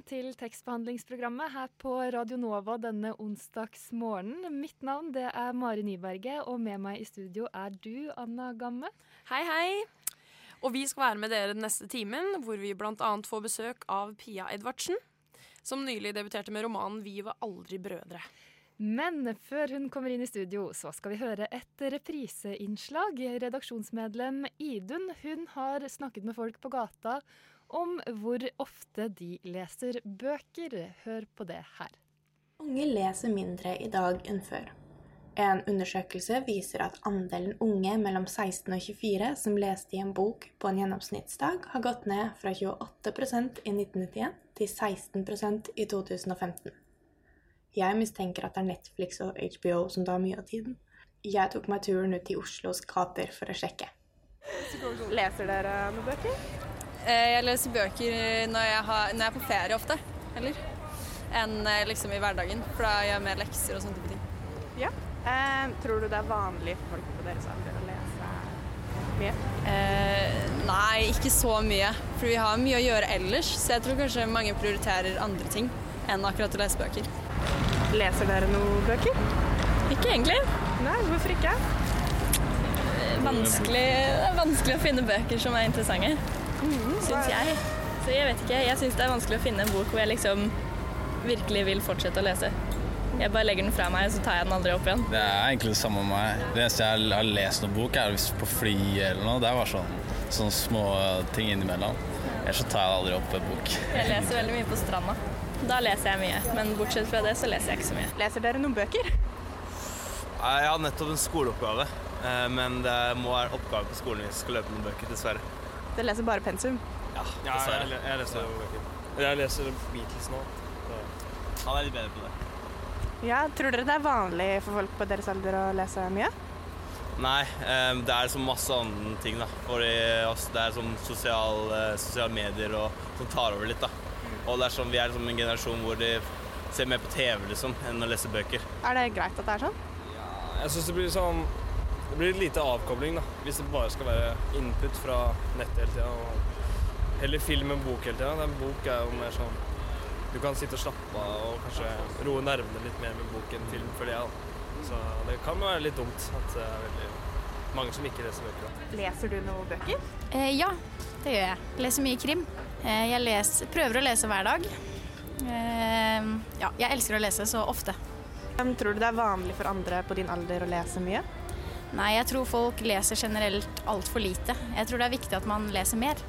Velkommen til tekstbehandlingsprogrammet her på Radio Nova denne onsdagsmorgenen. Mitt navn det er Mari Nyberget, og med meg i studio er du, Anna Gamme. Hei, hei. Og vi skal være med dere den neste timen, hvor vi bl.a. får besøk av Pia Edvardsen, som nylig debuterte med romanen 'Vi var aldri brødre'. Men før hun kommer inn i studio, så skal vi høre et repriseinnslag. Redaksjonsmedlem Idun hun har snakket med folk på gata om hvor ofte de leser bøker. Hør på det her. Unge leser mindre i dag enn før. En undersøkelse viser at andelen unge mellom 16 og 24 som leste i en bok på en gjennomsnittsdag, har gått ned fra 28% i 1991 til 16% i 2015. Jeg mistenker at det er Netflix og HBO som tar mye av tiden. Jeg tok meg turen ut i Oslos gater for å sjekke. Leser dere noen bøker? Eh, Jeg leser bøker når jeg, har, når jeg er på ferie ofte, eller? Enn eh, liksom i hverdagen, for da gjør jeg mer lekser og sånne type ting. Ja. Eh, tror du det er vanlig for folk på deres alder å lese mye? Eh, nei, ikke så mye, for vi har mye å gjøre ellers, så jeg tror kanskje mange prioriterer andre ting enn akkurat å lese bøker. Leser dere noen bøker? Ikke egentlig. Nei, hvorfor ikke? Vanskelig, det er vanskelig å finne bøker som er interessante, syns jeg. Så jeg vet ikke, jeg syns det er vanskelig å finne en bok hvor jeg liksom virkelig vil fortsette å lese. Jeg bare legger den fra meg, så tar jeg den aldri opp igjen. Det er egentlig det samme med meg. Det eneste jeg har lest noen bok, er hvis på fly eller noe. Det er bare sånn, sånne små ting innimellom. Ellers så tar jeg aldri opp en bok. Jeg leser veldig mye på stranda. Da leser jeg mye, men bortsett fra det så leser jeg ikke så mye. Leser dere noen bøker? Jeg har nettopp en skoleoppgave, eh, men det må være oppgave på skolen hvis vi skal løpe noen bøker, dessverre. Dere leser bare pensum? Ja, Ja, jeg, jeg leser bøker. Jeg leser Beatles nå. Han er litt bedre på det. Ja, Tror dere det er vanlig for folk på deres alder å lese mye? Nei, eh, det er liksom masse andre ting, da. For det er sånn sosial, sosiale medier og, som tar over litt, da. Og det er sånn, vi er liksom en generasjon hvor de ser mer på TV, liksom, enn å lese bøker. Er det greit at det er sånn? Jeg syns det blir sånn Det blir lite avkobling, da. Hvis det bare skal være input fra nettet hele tida. Heller film enn bok hele tida. En bok er jo mer sånn Du kan sitte og slappe av og kanskje roe nervene litt mer med bok enn film, føler jeg. da. Så det kan være litt dumt at det er veldig mange som ikke leser bøker. da. Leser du noen bøker? Eh, ja, det gjør jeg. Leser mye krim. Eh, jeg leser, prøver å lese hver dag. Eh, ja, jeg elsker å lese så ofte. Tror du det er vanlig for andre på din alder å lese mye? Nei, jeg tror folk leser generelt altfor lite. Jeg tror det er viktig at man leser mer.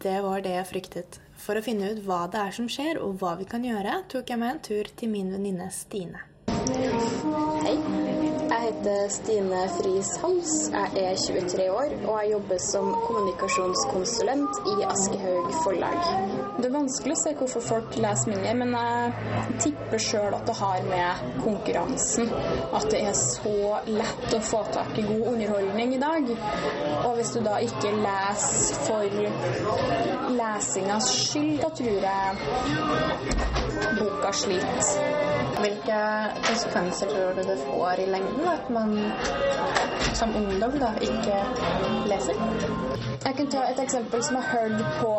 Det var det jeg fryktet. For å finne ut hva det er som skjer og hva vi kan gjøre, tok jeg meg en tur til min venninne Stine. Hei, jeg heter Stine Friis Hals. Jeg er 23 år og jeg jobber som kommunikasjonskonsulent i Aschehoug forlag. Det er vanskelig å se hvorfor folk leser mindre, men jeg tipper sjøl at det har med konkurransen. At det er så lett å få tak i god underholdning i dag. Og hvis du da ikke leser for lesingas skyld, da tror jeg boka sliter. Hvilke konsekvenser tror du det får i lengden at man som ungdom da ikke leser? Jeg kan ta et eksempel som jeg hørte på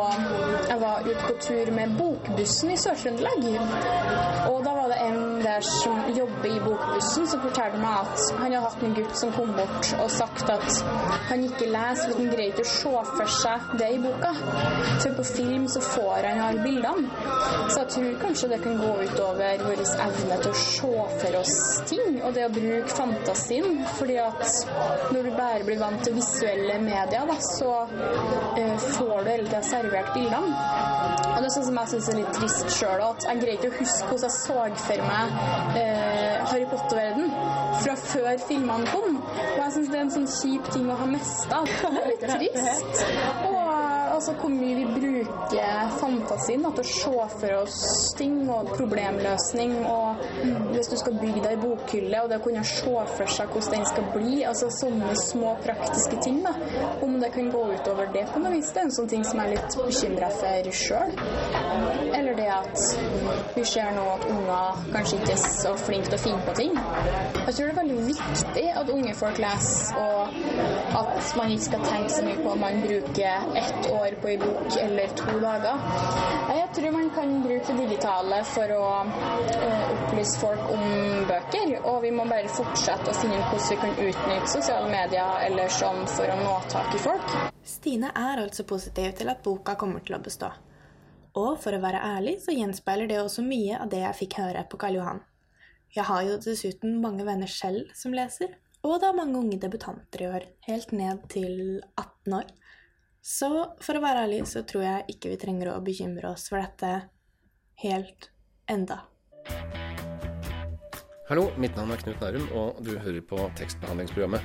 Jeg var ute på tur med Bokbussen i Sør-Trøndelag. Og da var det en der som jobber i Bokbussen som fortalte meg at han hadde hatt en gutt som kom bort og sagt at han ikke leser for han greier ikke å se for seg det i boka. For på film så får han alle bildene. Så jeg tror kanskje det kan gå utover vår evne til å se for oss ting, og det å bruke fantasien. Fordi at når du bare blir vant til visuelle medier, da, så eh, får du hele tida servert bildene. Og det er sånn som jeg syns er litt trist sjøl, at jeg greier ikke å huske hvordan jeg så for meg eh, Harry Potter-verden fra før filmene kom. Og jeg syns det er en sånn kjip ting å ha mista. Litt trist. Og altså hvor mye vi bruker fantasien da, til å se for oss ting og problemløsning. Og hvis du skal bygge deg bokhylle, og det å kunne se for seg hvordan den skal bli, altså sånne små praktiske ting, da, om det kan gå utover det på noe vis, det er en sånn ting som jeg er litt bekymra for sjøl. Eller det at vi ser nå at unger kanskje ikke er så flinke til å finne på ting. Jeg tror det er veldig viktig at unge folk leser, og at man ikke skal tenke så mye på om man bruker ett år på en bok eller to dager. Jeg tror man kan bruke det digitale for å eh, opplyse folk om bøker, og vi må bare fortsette å finne ut hvordan vi kan utnytte sosiale medier eller sånn for å nå tak i folk. Stine er altså positiv til at boka kommer til å bestå. Og for å være ærlig så gjenspeiler det også mye av det jeg fikk høre på Karl Johan. Jeg har jo dessuten mange venner selv som leser, og det er mange unge debutanter i år, helt ned til 18 år. Så for å være ærlig så tror jeg ikke vi trenger å bekymre oss for dette helt enda. Hallo, mitt navn er Knut Nærum, og du hører på tekstbehandlingsprogrammet.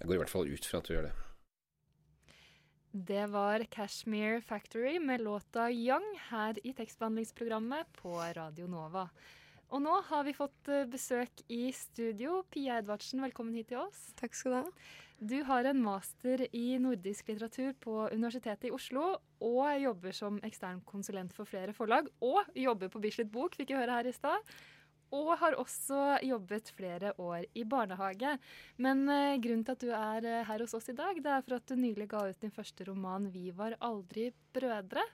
Jeg går i hvert fall ut fra at du gjør det. Det var Cashmere Factory med låta 'Young' her i tekstbehandlingsprogrammet på Radio Nova. Og nå har vi fått eh, besøk i studio. Pia Edvardsen, velkommen hit til oss. Takk skal du ha. Du har en master i nordisk litteratur på Universitetet i Oslo, og jobber som ekstern konsulent for flere forlag. Og jobber på Bislett Bok, fikk vi høre her i stad. Og har også jobbet flere år i barnehage. Men eh, grunnen til at du er eh, her hos oss i dag, det er for at du nylig ga ut din første roman 'Vi var aldri brødre'.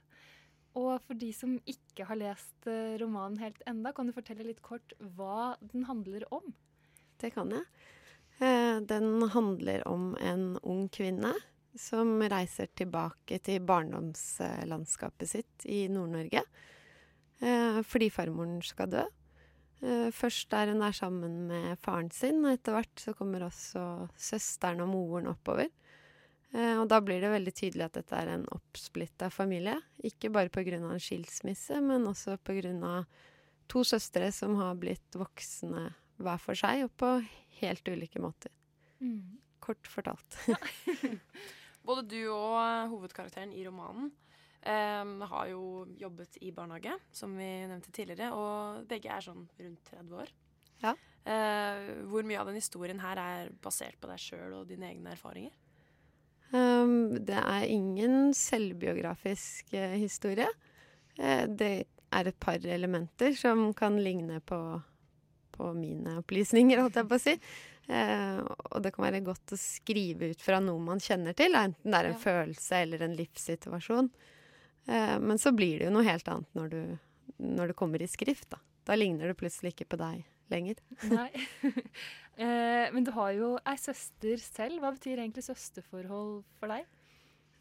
Og for de som ikke har lest eh, romanen helt enda, kan du fortelle litt kort hva den handler om? Det kan jeg. Eh, Den handler om en ung kvinne som reiser tilbake til barndomslandskapet sitt i Nord-Norge eh, fordi farmoren skal dø. Først er hun der sammen med faren sin, og etter hvert så kommer også søsteren og moren oppover. Eh, Og da blir det veldig tydelig at dette er en oppsplitta familie. Ikke bare pga. en skilsmisse, men også pga. to søstre som har blitt voksne hver for seg, og på helt ulike måter. Mm. Kort fortalt. Både du og eh, hovedkarakteren i romanen eh, har jo jobbet i barnehage, som vi nevnte tidligere, og begge er sånn rundt 30 år. Ja. Eh, hvor mye av den historien her er basert på deg sjøl og dine egne erfaringer? Um, det er ingen selvbiografisk eh, historie. Eh, det er et par elementer som kan ligne på, på mine opplysninger, holdt jeg på å si. Eh, og det kan være godt å skrive ut fra noe man kjenner til, enten det er en følelse eller en livssituasjon. Eh, men så blir det jo noe helt annet når, du, når det kommer i skrift. Da. da ligner det plutselig ikke på deg lenger. Nei. eh, men du har jo ei søster selv. Hva betyr egentlig søsterforhold for deg?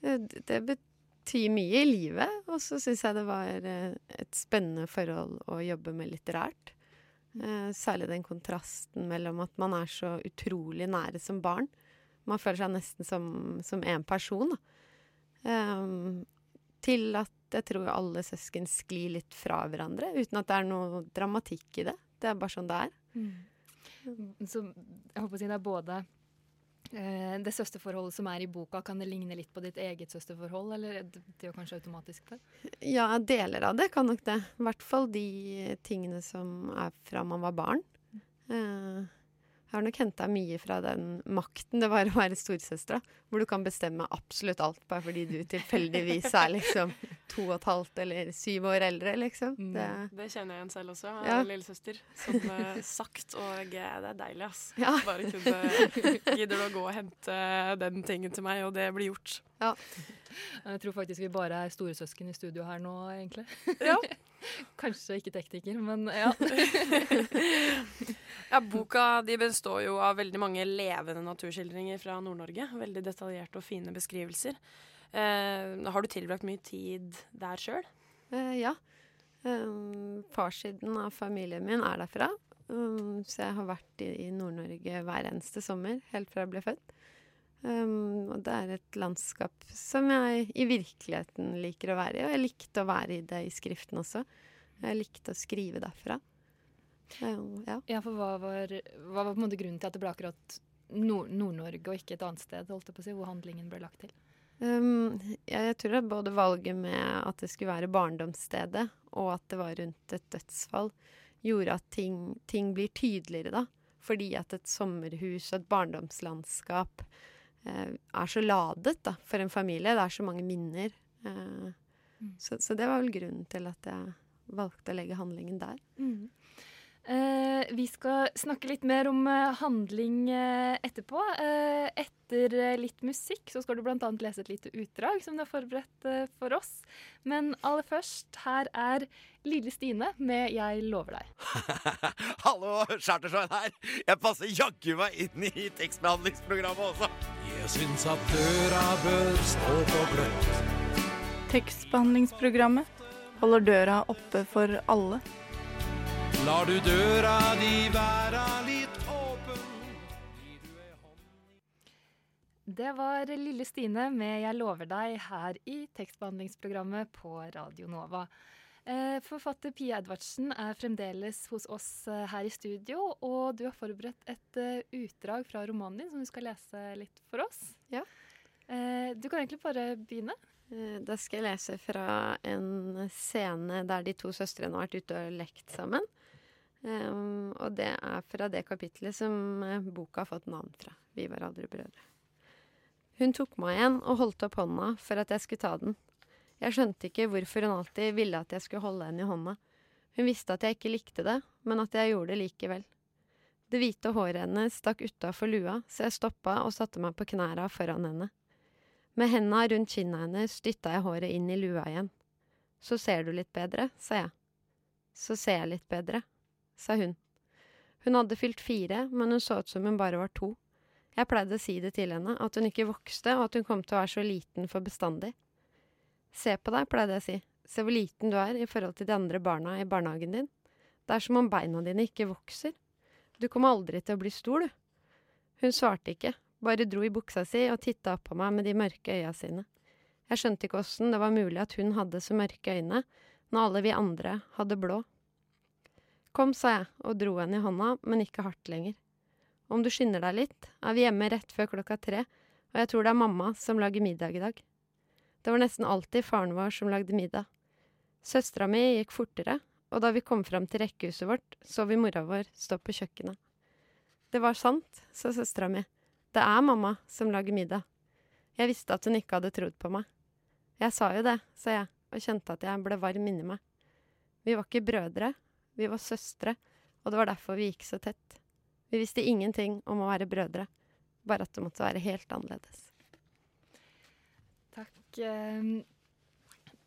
Eh, Det betyr mye i livet, og så syns jeg det var eh, et spennende forhold å jobbe med litterært. Eh, Særlig den kontrasten mellom at man er så utrolig nære som barn. Man føler seg nesten som, som en person. Ehm, til at jeg tror alle søsken sklir litt fra hverandre, uten at det er noe dramatikk i det. Det er bare sånn det er. Så jeg håper å si det er både eh, det søsterforholdet som er i boka, kan det ligne litt på ditt eget søsterforhold, eller det er jo kanskje automatisk det? Ja, deler av det kan nok det. I hvert fall de tingene som er fra man var barn. Eh, jeg har nok henta mye fra den makten det var å være storesøstera, hvor du kan bestemme absolutt alt bare fordi du tilfeldigvis er liksom to og et halvt eller syv år eldre, liksom. Det, Det kjenner jeg igjen selv også. Jeg Ja. en lillesøster. Som eh, sagt, og eh, det er deilig, ass. Ja. Bare kunne Gidder du å gå og hente den tingen til meg, og det blir gjort. Jeg tror faktisk vi bare er storesøsken i studio her nå, egentlig. Ja. Kanskje ikke tekniker, men ja. Ja, Boka de består jo av veldig mange levende naturskildringer fra Nord-Norge. Veldig detaljerte og fine beskrivelser. Eh, har du tilbrakt mye tid der sjøl? Eh, ja. Um, farssiden av familien min er derfra. Um, så jeg har vært i, i Nord-Norge hver eneste sommer helt fra jeg ble født. Um, og det er et landskap som jeg i virkeligheten liker å være i. Og jeg likte å være i det i skriften også. Jeg likte å skrive derfra. Um, ja. Ja, for hva var, hva var på en måte grunnen til at det ble akkurat Nord- Nord-Norge og ikke et annet sted, holdt jeg på å si, hvor handlingen ble lagt til? Um, jeg, jeg tror at både valget med at det skulle være barndomsstedet, og at det var rundt et dødsfall, gjorde at ting, ting blir tydeligere, da. Fordi at et sommerhus og et barndomslandskap er så ladet da, for en familie. Det er så mange minner. Eh, så, så det var vel grunnen til at jeg valgte å legge handlingen der. Mm. Eh, vi skal snakke litt mer om eh, handling eh, etterpå. Eh, etter eh, litt musikk så skal du bl.a. lese et lite utdrag som du har forberedt eh, for oss. Men aller først, her er Lille Stine med 'Jeg lover deg'. Hallo, Chartersveien her. Jeg passer jaggu meg inn i tekstbehandlingsprogrammet også. Jeg syns at døra bør stå på gløtt. Tekstbehandlingsprogrammet holder døra oppe for alle. Lar du døra di være litt åpen Det var Lille Stine med 'Jeg lover deg' her i tekstbehandlingsprogrammet på Radio Nova. Eh, Forfatter Pia Edvardsen er fremdeles hos oss eh, her i studio, og du har forberedt et eh, utdrag fra romanen din som du skal lese litt for oss. Ja. Eh, Du kan egentlig bare begynne. Eh, Da skal jeg lese fra en scene der de to søstrene har vært ute og lekt sammen. Um, og det er fra det kapitlet som eh, boka har fått navn fra. Vi var aldri brødre. Hun tok meg igjen og holdt opp hånda for at jeg skulle ta den. Jeg skjønte ikke hvorfor hun alltid ville at jeg skulle holde henne i hånda. Hun visste at jeg ikke likte det, men at jeg gjorde det likevel. Det hvite håret hennes stakk utafor lua, så jeg stoppa og satte meg på knæra foran henne. Med henda rundt kinna hennes dytta jeg håret inn i lua igjen. Så ser du litt bedre, sa jeg. Så ser jeg litt bedre, sa hun. Hun hadde fylt fire, men hun så ut som hun bare var to. Jeg pleide å si det til henne, at hun ikke vokste, og at hun kom til å være så liten for bestandig. Se på deg, pleide jeg å si, se hvor liten du er i forhold til de andre barna i barnehagen din. Det er som om beina dine ikke vokser. Du kommer aldri til å bli stor, du. Hun svarte ikke, bare dro i buksa si og titta opp på meg med de mørke øya sine. Jeg skjønte ikke åssen det var mulig at hun hadde så mørke øyne, når alle vi andre hadde blå. Kom, sa jeg og dro henne i hånda, men ikke hardt lenger. Om du skynder deg litt, er vi hjemme rett før klokka tre, og jeg tror det er mamma som lager middag i dag. Det var nesten alltid faren vår som lagde middag. Søstera mi gikk fortere, og da vi kom fram til rekkehuset vårt, så vi mora vår stå på kjøkkenet. Det var sant, sa søstera mi. Det er mamma som lager middag. Jeg visste at hun ikke hadde trodd på meg. Jeg sa jo det, sa jeg, og kjente at jeg ble varm inni meg. Vi var ikke brødre, vi var søstre, og det var derfor vi gikk så tett. Vi visste ingenting om å være brødre, bare at det måtte være helt annerledes. Takk. Eh,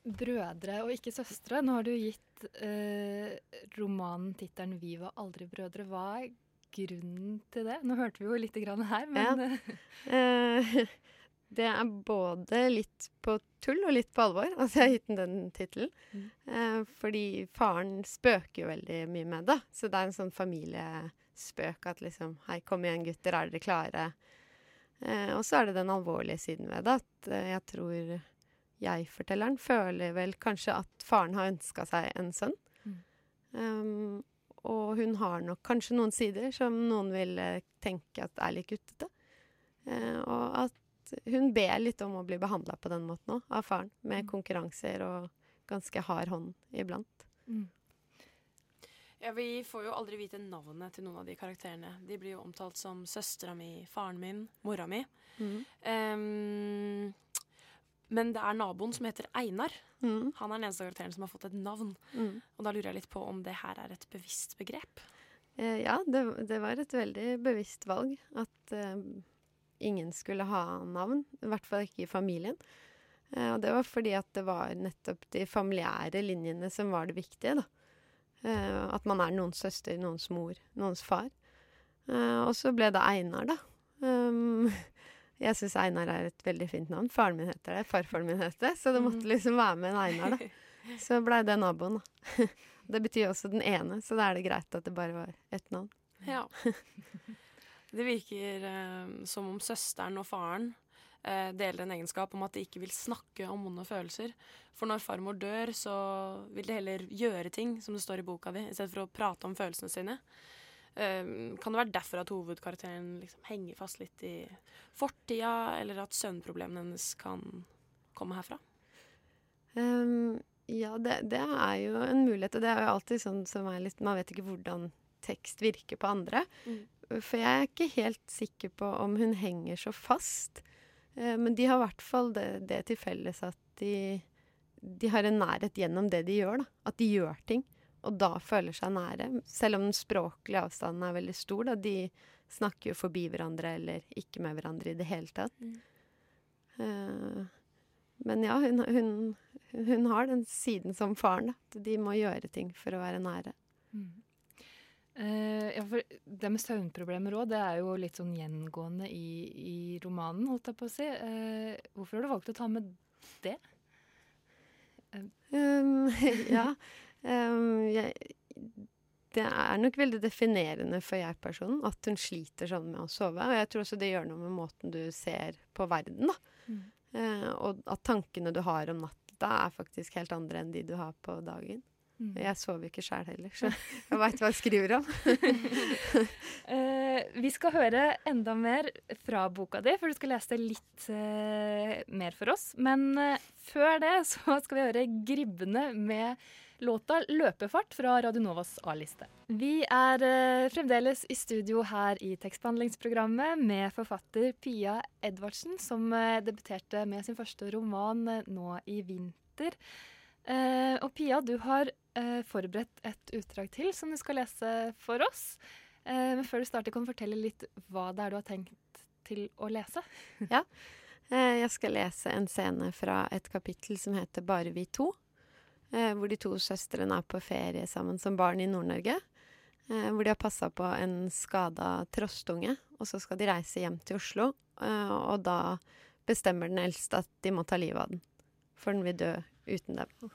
brødre og ikke søstre. Nå har du gitt eh, romanen tittelen 'Vi var aldri brødre'. Hva er grunnen til det? Nå hørte vi jo lite grann her, men Ja. Det er både litt på tull og litt på alvor at jeg har gitt den den tittelen. Eh, fordi faren spøker jo veldig mye med det. Så det er en sånn familiespøk at liksom Hei, kom igjen, gutter, er dere klare? Eh, og så er det den alvorlige siden ved det, at eh, jeg tror jeg-fortelleren føler vel kanskje at faren har ønska seg en sønn. Um, og hun har nok kanskje noen sider som noen vil eh, tenke at er litt guttete. Eh, og at hun ber litt om å bli behandla på den måten òg, av faren. Med konkurranser og ganske hard hånd iblant. Ja, Vi får jo aldri vite navnet til noen av de karakterene. De blir jo omtalt som søstera mi, faren min, mora mi. Mm. Um, men det er naboen som heter Einar. Mm. Han er den eneste karakteren som har fått et navn. Mm. Og da lurer jeg litt på om det her er et bevisst begrep. Eh, ja, det, det var et veldig bevisst valg at eh, ingen skulle ha navn. I hvert fall ikke i familien. Eh, og det var fordi at det var nettopp de familiære linjene som var det viktige. da. Eh, at man er noens søster, noens mor, noens far. Eh, og så ble det Einar, da. Jeg syns Einar er et veldig fint navn. Faren min heter det, farfaren min heter det. Så det måtte liksom være med en Einar, da. Så blei det naboen, da. Det betyr også den ene, så da er det greit at det bare var ett navn. Ja. Det virker eh, som om søsteren og faren eh, deler en egenskap om at de ikke vil snakke om vonde følelser. For når farmor dør, så vil de heller gjøre ting, som det står i boka di, i stedet for å prate om følelsene sine. Eh, kan det være derfor at hovedkarakteren liksom henger fast litt i fortida, eller at søvnproblemene hennes kan komme herfra? Um, ja, det, det, er jo en mulighet, og det er jo alltid sånn som er litt Man vet ikke hvordan tekst virker på andre. Mm. For jeg er ikke helt sikker på om hun henger så fast. Uh, men de har i hvert fall det, det til felles at de, de har en nærhet gjennom det de gjør. da. At de gjør ting og da føler seg nære. Selv om den språklige avstanden er veldig stor. Da. De snakker jo forbi hverandre eller ikke med hverandre i det hele tatt. Mm. Uh, men ja, hun, hun, hun, har den siden som faren. Da. At de må gjøre ting for å være nære. Mm. Uh, ja, for det med søvnproblemer òg, det er jo litt sånn gjengående i, i, romanen, holdt jeg på å si. Uh, hvorfor har du valgt å ta med det? Um, ja. Um, jeg, det er nok veldig definerende for jeg-personen at hun sliter sånn med å sove. Og jeg tror også det gjør noe med måten du ser på verden, da. Mm. Uh, og at tankene du har om natta, er faktisk helt andre enn de du har på dagen. Mm. Jeg sover ikke sjæl heller, så jeg veit hva jeg skriver om. uh, vi skal høre enda mer fra boka di, for du skal lese det litt uh, mer for oss. Men før det så skal vi høre Gribbene med låta 'Løpefart' fra Radionovas A-liste. Vi er uh, fremdeles i studio her i tekstbehandlingsprogrammet med forfatter Pia Edvardsen, som uh, debuterte med sin første roman uh, nå i vinter. og Pia, du har forberedt et utdrag til som du skal lese for oss. men før du starter, kan du fortelle litt hva det er du har tenkt til å lese? ja. Jeg skal lese en scene fra et kapittel som heter 'Bare vi to'. Eh, hvor de to søstrene er på ferie sammen som barn i Nord-Norge. Eh, hvor de har passa på en skada trostunge, og så skal de reise hjem til Oslo. Eh, og da bestemmer den eldste at de må ta livet av den, for den vil dø uten dem.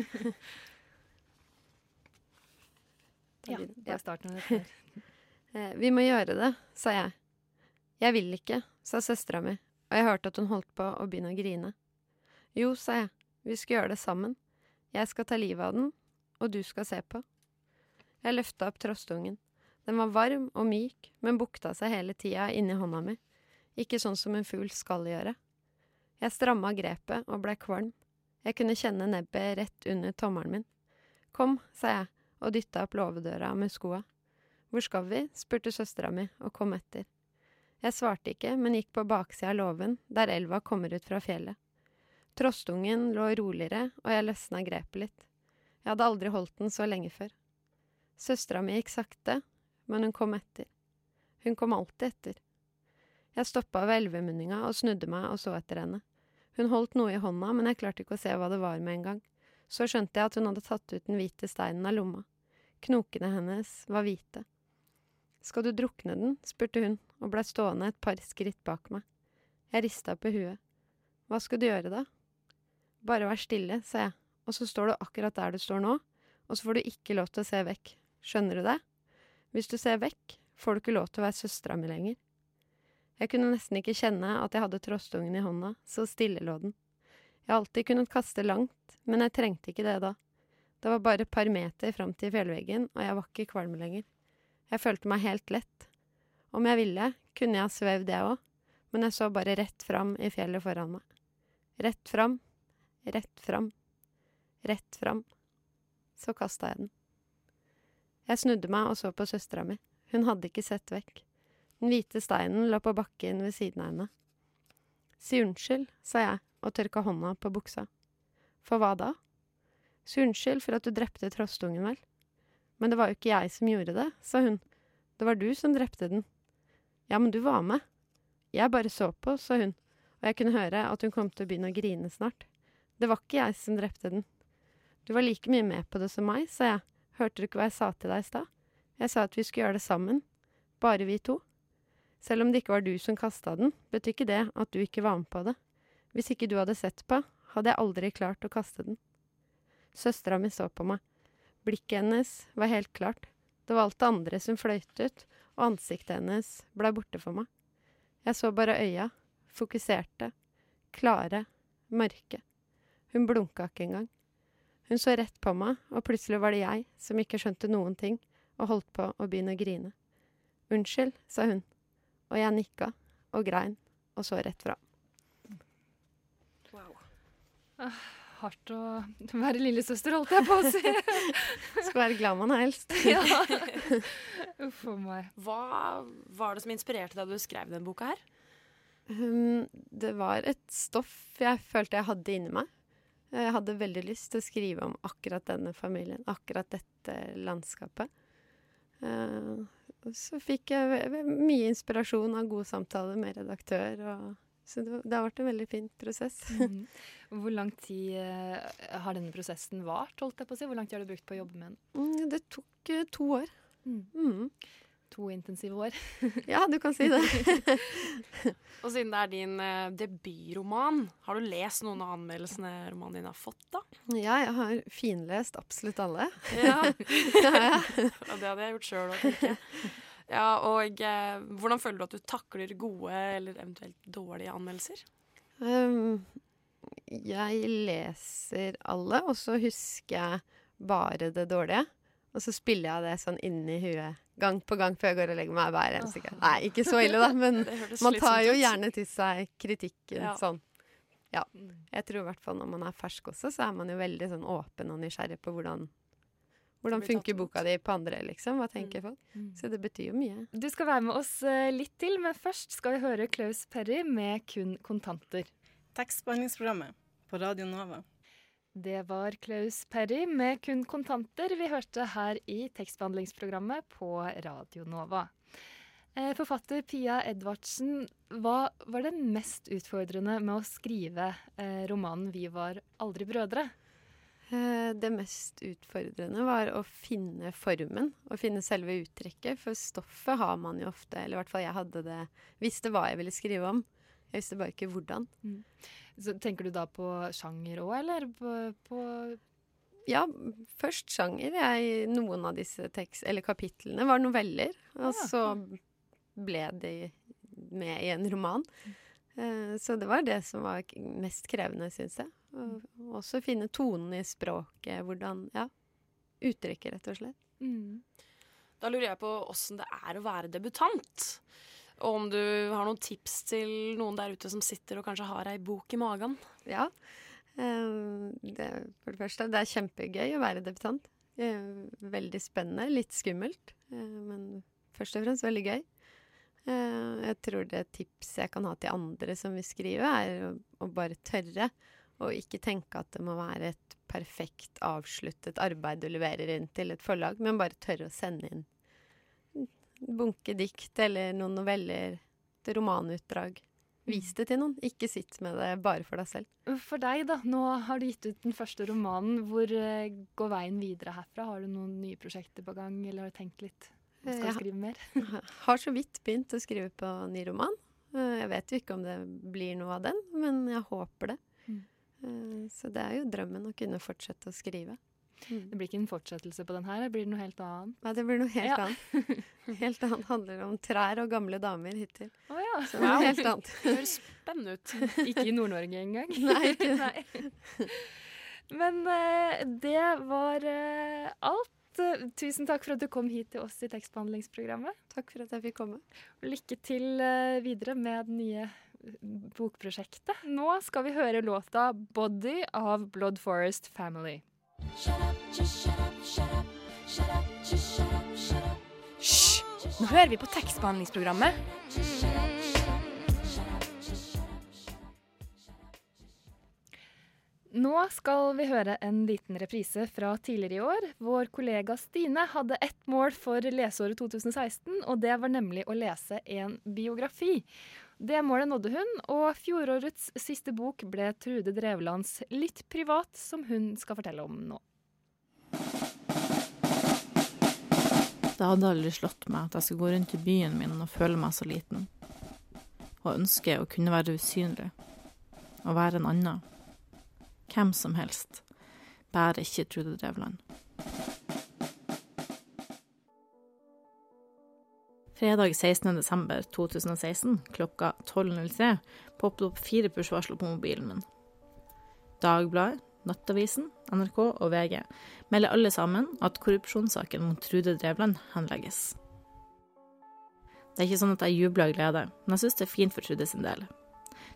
ja, jeg starten av dette. eh, vi må gjøre det, sa jeg. Jeg vil ikke, sa søstera mi, og jeg hørte at hun holdt på å begynne å grine. Jo, sa jeg, vi skal gjøre det sammen. Jeg skal ta livet av den, og du skal se på. Jeg løfta opp trostungen. Den var varm og myk, men bukta seg hele tida inni hånda mi, ikke sånn som en fugl skal gjøre. Jeg stramma grepet og blei kvalm. Jeg kunne kjenne nebbet rett under tommelen min. Kom, sa jeg og dytta opp låvedøra med skoa. Hvor skal vi? spurte søstera mi og kom etter. Jeg svarte ikke, men gikk på baksida av låven, der elva kommer ut fra fjellet. Trostungen lå roligere, og jeg løsna grepet litt. Jeg hadde aldri holdt den så lenge før. Søstera mi gikk sakte, men hun kom etter. Hun kom alltid etter. Jeg stoppa ved elvemunninga og snudde meg og så etter henne. Hun holdt noe i hånda, men jeg klarte ikke å se hva det var med en gang. Så skjønte jeg at hun hadde tatt ut den hvite steinen av lomma. Knokene hennes var hvite. Skal du drukne den? spurte hun og blei stående et par skritt bak meg. Jeg rista på huet. Hva skal du gjøre, da? Bare vær stille, sa jeg, og så står du akkurat der du står nå, og så får du ikke lov til å se vekk. Skjønner du det? Hvis du ser vekk, får du ikke lov til å være søstera mi lenger. Jeg kunne nesten ikke kjenne at jeg hadde trostungen i hånda, så stille lå den. Jeg har alltid kunnet kaste langt, men jeg trengte ikke det da. Det var bare et par meter fram til fjellveggen, og jeg var ikke kvalm lenger. Jeg følte meg helt lett. Om jeg ville, kunne jeg ha svevd, jeg òg, men jeg så bare rett fram i fjellet foran meg. Rett fram, rett fram, rett fram. Så kasta jeg den. Jeg snudde meg og så på søstera mi. Hun hadde ikke sett vekk. Den hvite steinen lå på bakken ved siden av henne. Si unnskyld, sa jeg og tørka hånda på buksa. For hva da? Si unnskyld for at du drepte trostungen, vel. Men det var jo ikke jeg som gjorde det, sa hun. Det var du som drepte den. Ja, men du var med. Jeg bare så på, sa hun, og jeg kunne høre at hun kom til å begynne å grine snart. Det var ikke jeg som drepte den. Du var like mye med på det som meg, sa jeg. Hørte du ikke hva jeg sa til deg i stad? Jeg sa at vi skulle gjøre det sammen. Bare vi to. Selv om det ikke var du som kasta den, betyr ikke det at du ikke var med på det. Hvis ikke du hadde sett på, hadde jeg aldri klart å kaste den. Søstera mi så på meg. Blikket hennes var helt klart. Det var alt det andre som fløyt ut, og ansiktet hennes blei borte for meg. Jeg så bare øya, fokuserte, klare, mørke. Hun blunka ikke engang. Hun så rett på meg, og plutselig var det jeg som ikke skjønte noen ting, og holdt på å begynne å grine. Unnskyld, sa hun, og jeg nikka og grein og så rett fra. Wow. Ah, hardt å være lillesøster, holdt jeg på å si. Skal være glad man er eldst. ja. Uff a meg. Hva var det som inspirerte deg da du skrev denne boka her? Um, det var et stoff jeg følte jeg hadde inni meg. Jeg hadde veldig lyst til å skrive om akkurat denne familien, akkurat dette landskapet. Uh, så fikk jeg mye inspirasjon av gode samtaler med redaktør. Og, så det, det har vært en veldig fin prosess. Mhm. Hvor lang tid eh, har denne prosessen vart? holdt jeg på å si? Hvor lang tid har du brukt på å jobbe med den? Mm, det tok eh, to år. Mm. To intensive år. Ja, du kan si det. Og siden det er din eh, debutroman, har du lest noen av anmeldelsene romanen din har fått, da? Ja, jeg har finlest absolutt alle. Ja. ja, ja. Ja, det hadde jeg gjort sjøl òg, tenker jeg. Ja, og eh, hvordan føler du at du takler gode eller eventuelt dårlige anmeldelser? Um, jeg leser alle, og så husker jeg bare det dårlige. Og så spiller jeg det sånn inni huet gang på gang før jeg går og legger meg hver eneste gang. Nei, ikke så ille, da, men man tar jo gjerne til seg kritikken Ja. sånn. Ja. Jeg tror i hvert fall når man er fersk også, så er man jo veldig sånn åpen og nysgjerrig på hvordan hvordan funker boka di på andre, liksom? Hva tenker folk? Mm. Så det betyr jo mye. Du skal være med oss eh, litt til, men først skal vi høre Klaus Perry med kun kontanter. Tekstbehandlingsprogrammet på Radio Nova. Det var Klaus Perry med kun kontanter vi hørte her i tekstbehandlingsprogrammet på Radio Nova. Eh, Forfatter Pia Edvardsen, hva var det mest utfordrende med å skrive eh, romanen 'Vi var aldri brødre'? Eh, Det mest utfordrende var å finne formen, å finne selve uttrekket. For stoffet har man jo ofte, eller i hvert fall jeg hadde det, visste hva jeg ville skrive om. Jeg visste bare ikke hvordan. Så tenker du da på sjanger òg, eller på, på Ja, først sjanger. Jeg, noen av disse tekst, eller kapitlene var noveller, og Ja. så ble de med i en roman. Eh, Så det var det som var mest krevende, syns jeg. Og og også finne tonen i språket, hvordan Ja. Uttrykket, rett og slett. Da lurer jeg på åssen det er å være debutant. Og om du har noen tips til noen der ute som sitter og kanskje har ei bok i magen. Ja. Eh, Det, for det første, det er kjempegøy å være debutant. Veldig spennende, litt skummelt, eh, men først og fremst veldig gøy. Eh, Jeg tror det tips jeg kan ha til andre som vil skrive, er å, bare tørre. Og ikke tenke at det må være et perfekt avsluttet arbeid du leverer inn til et forlag, men bare tørre å sende inn bunke dikt eller noen noveller, et romanutdrag. Vis det til noen, ikke sitt med det bare for deg selv. For deg, da. Nå har du gitt ut den første romanen. Hvor eh, går veien videre herfra? Har du noen nye prosjekter på gang, eller har du tenkt litt? Skal Ja. du skrive mer? Har så vidt begynt å skrive på ny roman. Eh, Jeg vet jo ikke om det blir noe av den, men jeg håper det. Mm. Eh, Så det er jo drømmen å kunne fortsette å skrive. Det blir ikke en fortsettelse på den her, det blir noe helt annet? Nei, det blir noe helt Ja. annet. Helt annet handler om trær og gamle damer hittil. Å ja. Så noe helt annet. Det høres spennende ut. Ikke i Nord-Norge engang. Nei, ikke Nei. Men uh, det var uh, alt. Tusen takk for at du kom hit til oss i tekstbehandlingsprogrammet. Takk for at jeg fikk komme. Lykke til eh, videre med det nye bokprosjektet. Nå skal vi høre låta 'Body' av Blood Forest Family. Hysj! Nå hører vi på tekstbehandlingsprogrammet. Nå skal vi høre en liten reprise fra tidligere i år. Vår kollega Stine hadde ett mål for leseåret 2016, og det var nemlig å lese en biografi. Det målet nådde hun, og fjorårets siste bok ble Trude Drevlands 'Litt privat', som hun skal fortelle om nå. Det hadde aldri slått meg at jeg skulle gå rundt i byen min og føle meg så liten. Og ønske å kunne være usynlig. Å være en annen. Hvem som helst. Bare ikke Trude Drevland. Fredag 16. desember 2016 klokka 12.03 poppet opp fire push-varsler på mobilen min. Dagbladet, Nattavisen, NRK og VG melder alle sammen at korrupsjonssaken mot Trude Drevland henlegges. Det er ikke sånn at jeg jubler av glede, men jeg syns det er fint for Trude sin del.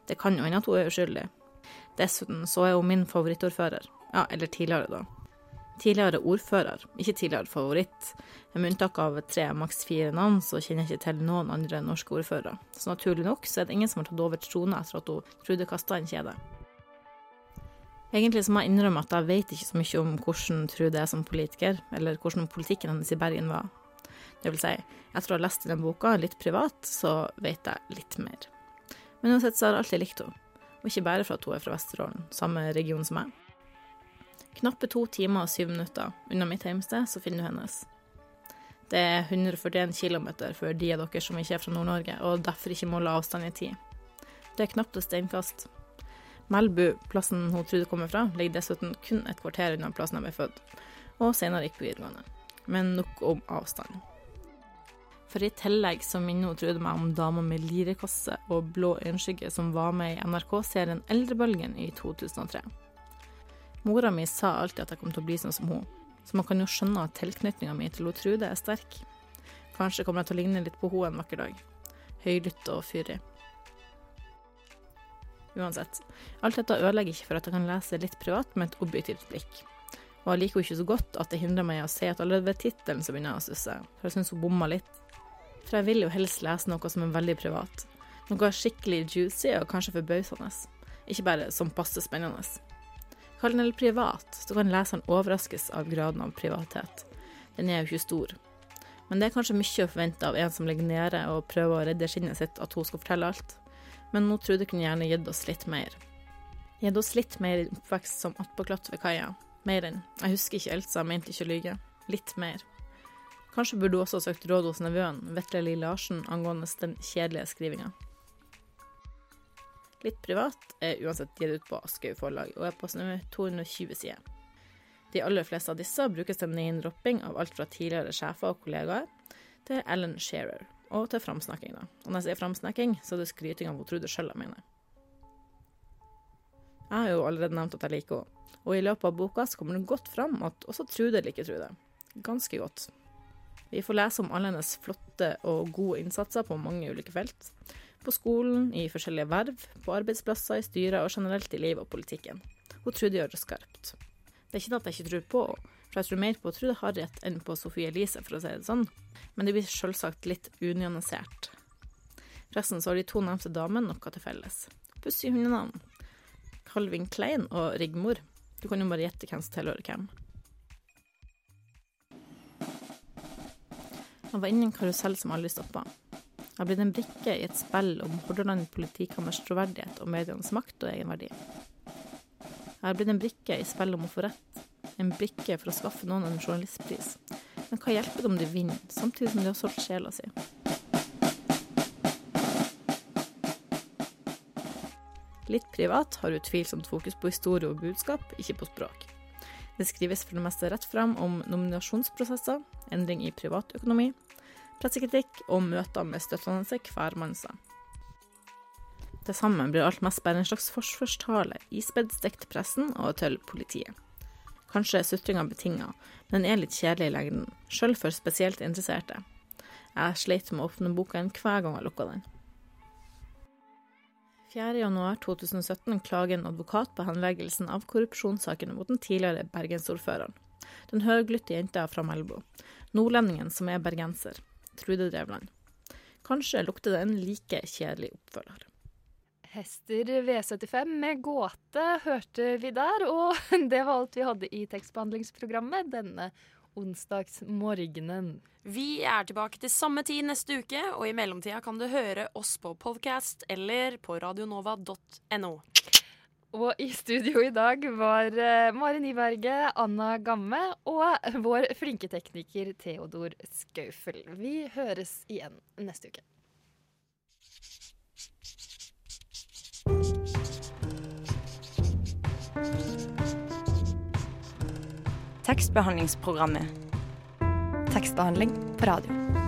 Det kan jo hende at hun er uskyldig. Dessuten så er hun min favorittordfører. Ja, eller tidligere, da. Tidligere ordfører, ikke tidligere favoritt. Med unntak av tre, maks fire navn, så kjenner jeg ikke til noen andre norske ordførere. Så naturlig nok så er det ingen som har tatt over trona etter at hun Trude kasta en kjede. Egentlig så må jeg innrømme at jeg vet ikke så mye om hvordan Trude er som politiker, eller hvordan politikken hennes i Bergen var. Det vil si, etter å ha lest den boka litt privat, så vet jeg litt mer. Men uansett så har jeg alltid likt henne, og ikke bare for at hun er fra Vesterålen, samme region som meg. Knappe to timer og syv minutter unna mitt hjemsted, så finner du hennes. Det er 141 km for de av dere som ikke er fra Nord-Norge, og derfor ikke måler avstand i tid. Det er knapt et steinkast. Melbu, plassen hun trodde kommer fra, ligger dessuten kun et kvarter unna plassen jeg ble født, og senere gikk på videregående. Men nok om avstand. For i tillegg så minner hun Trude meg om dama med lirekasse og blå øyenskygge som var med i NRK-serien Eldrebølgen i 2003. Mora mi sa alltid at jeg kom til å bli sånn som hun, så man kan jo skjønne at tilknytninga mi til Trude er sterk. Kanskje kommer jeg til å ligne litt på henne en vakker dag. Høylytt og fyrig. Uansett, alt dette ødelegger ikke for at jeg kan lese litt privat med et objektivt blikk. Og jeg liker jo ikke så godt at det hindrer meg i å se at allerede ved tittelen så begynner jeg å stusse, for jeg syns hun bomma litt. For jeg vil jo helst lese noe som er veldig privat. Noe skikkelig juicy og kanskje forbausende. Ikke bare som passe spennende. Kall den privat, så kan leseren overraskes av graden av privathet. Den er jo ikke stor. Men det er kanskje mye å forvente av en som ligger nede og prøver å redde skinnet sitt, at hun skal fortelle alt. Men nå Trude kunne gjerne gitt oss litt mer. Gitt oss litt mer i oppvekst som attpåklatt ved kaia. Mer enn Jeg husker ikke Elsa, mente ikke å lyge. Litt mer. Kanskje burde hun også ha søkt råd hos nevøen, Vetle Li Larsen, angående den kjedelige skrivinga. Litt privat er uansett gitt ut på Aschehoug forlag, og er på snu 220 sider. De aller fleste av disse brukes til name-dropping av alt fra tidligere sjefer og kollegaer til Ellen Shearer, og til framsnakking. da. Og når jeg sier framsnakking, så er det skryting av hun Trude sjøl jeg mener. Jeg har jo allerede nevnt at jeg liker henne, og i løpet av boka så kommer det godt fram at også Trude liker Trude. Ganske godt. Vi får lese om alle hennes flotte og gode innsatser på mange ulike felt. På skolen, i forskjellige verv, på arbeidsplasser, i styrer og generelt i livet og politikken. Hun Trude gjør det skarpt. Det er ikke det at jeg ikke tror på henne, for jeg tror mer på Trude Harriet enn på Sofie Elise, for å si det sånn, men det blir selvsagt litt unyansert. Forresten så har de to nevnte damene noe til felles. Pussig hundenavn. Calvin Klein og Rigmor. Du kan jo bare gjette hvem som tilhører hvem. Han var inne i en karusell som aldri stoppa. Har blitt en brikke i et spill om Hordaland politikammers troverdighet og medienes makt og egenverdi. Jeg har blitt en brikke i spillet om å få rett, en brikke for å skaffe noen en journalistpris. Men hva hjelper det om de vinner, samtidig som de har solgt sjela si? Litt privat har utvilsomt fokus på historie og budskap, ikke på språk. Det skrives for det meste rett fram om nominasjonsprosesser, endring i privatøkonomi, pressekritikk og møter med støttende hvermannser. Til sammen blir alt mest bare en slags forsvarstale, ispedd stekt pressen og til politiet. Kanskje er sutringa betinga, men den er litt kjedelig i lengden, sjøl for spesielt interesserte. Jeg sleit med å åpne boka en hver gang jeg lukka den. 4.1.2017 klager en advokat på henleggelsen av korrupsjonssakene mot den tidligere bergensordføreren. Den høglytte jenta fra Melbu. Nordlendingen som er bergenser. Trude Drevland. Kanskje lukter det en like kjedelig oppfølger. Hester V75 med gåte hørte vi der, og det var alt vi hadde i tekstbehandlingsprogrammet denne onsdagsmorgenen. Vi er tilbake til samme tid neste uke, og i mellomtida kan du høre oss på podcast eller på radionova.no. Og i studio i dag var uh, Mari Nyberget, Anna Gamme og vår flinke tekniker Theodor Skaufel. Vi høres igjen neste uke. Tekstbehandlingsprogrammet. Tekstbehandling på radio.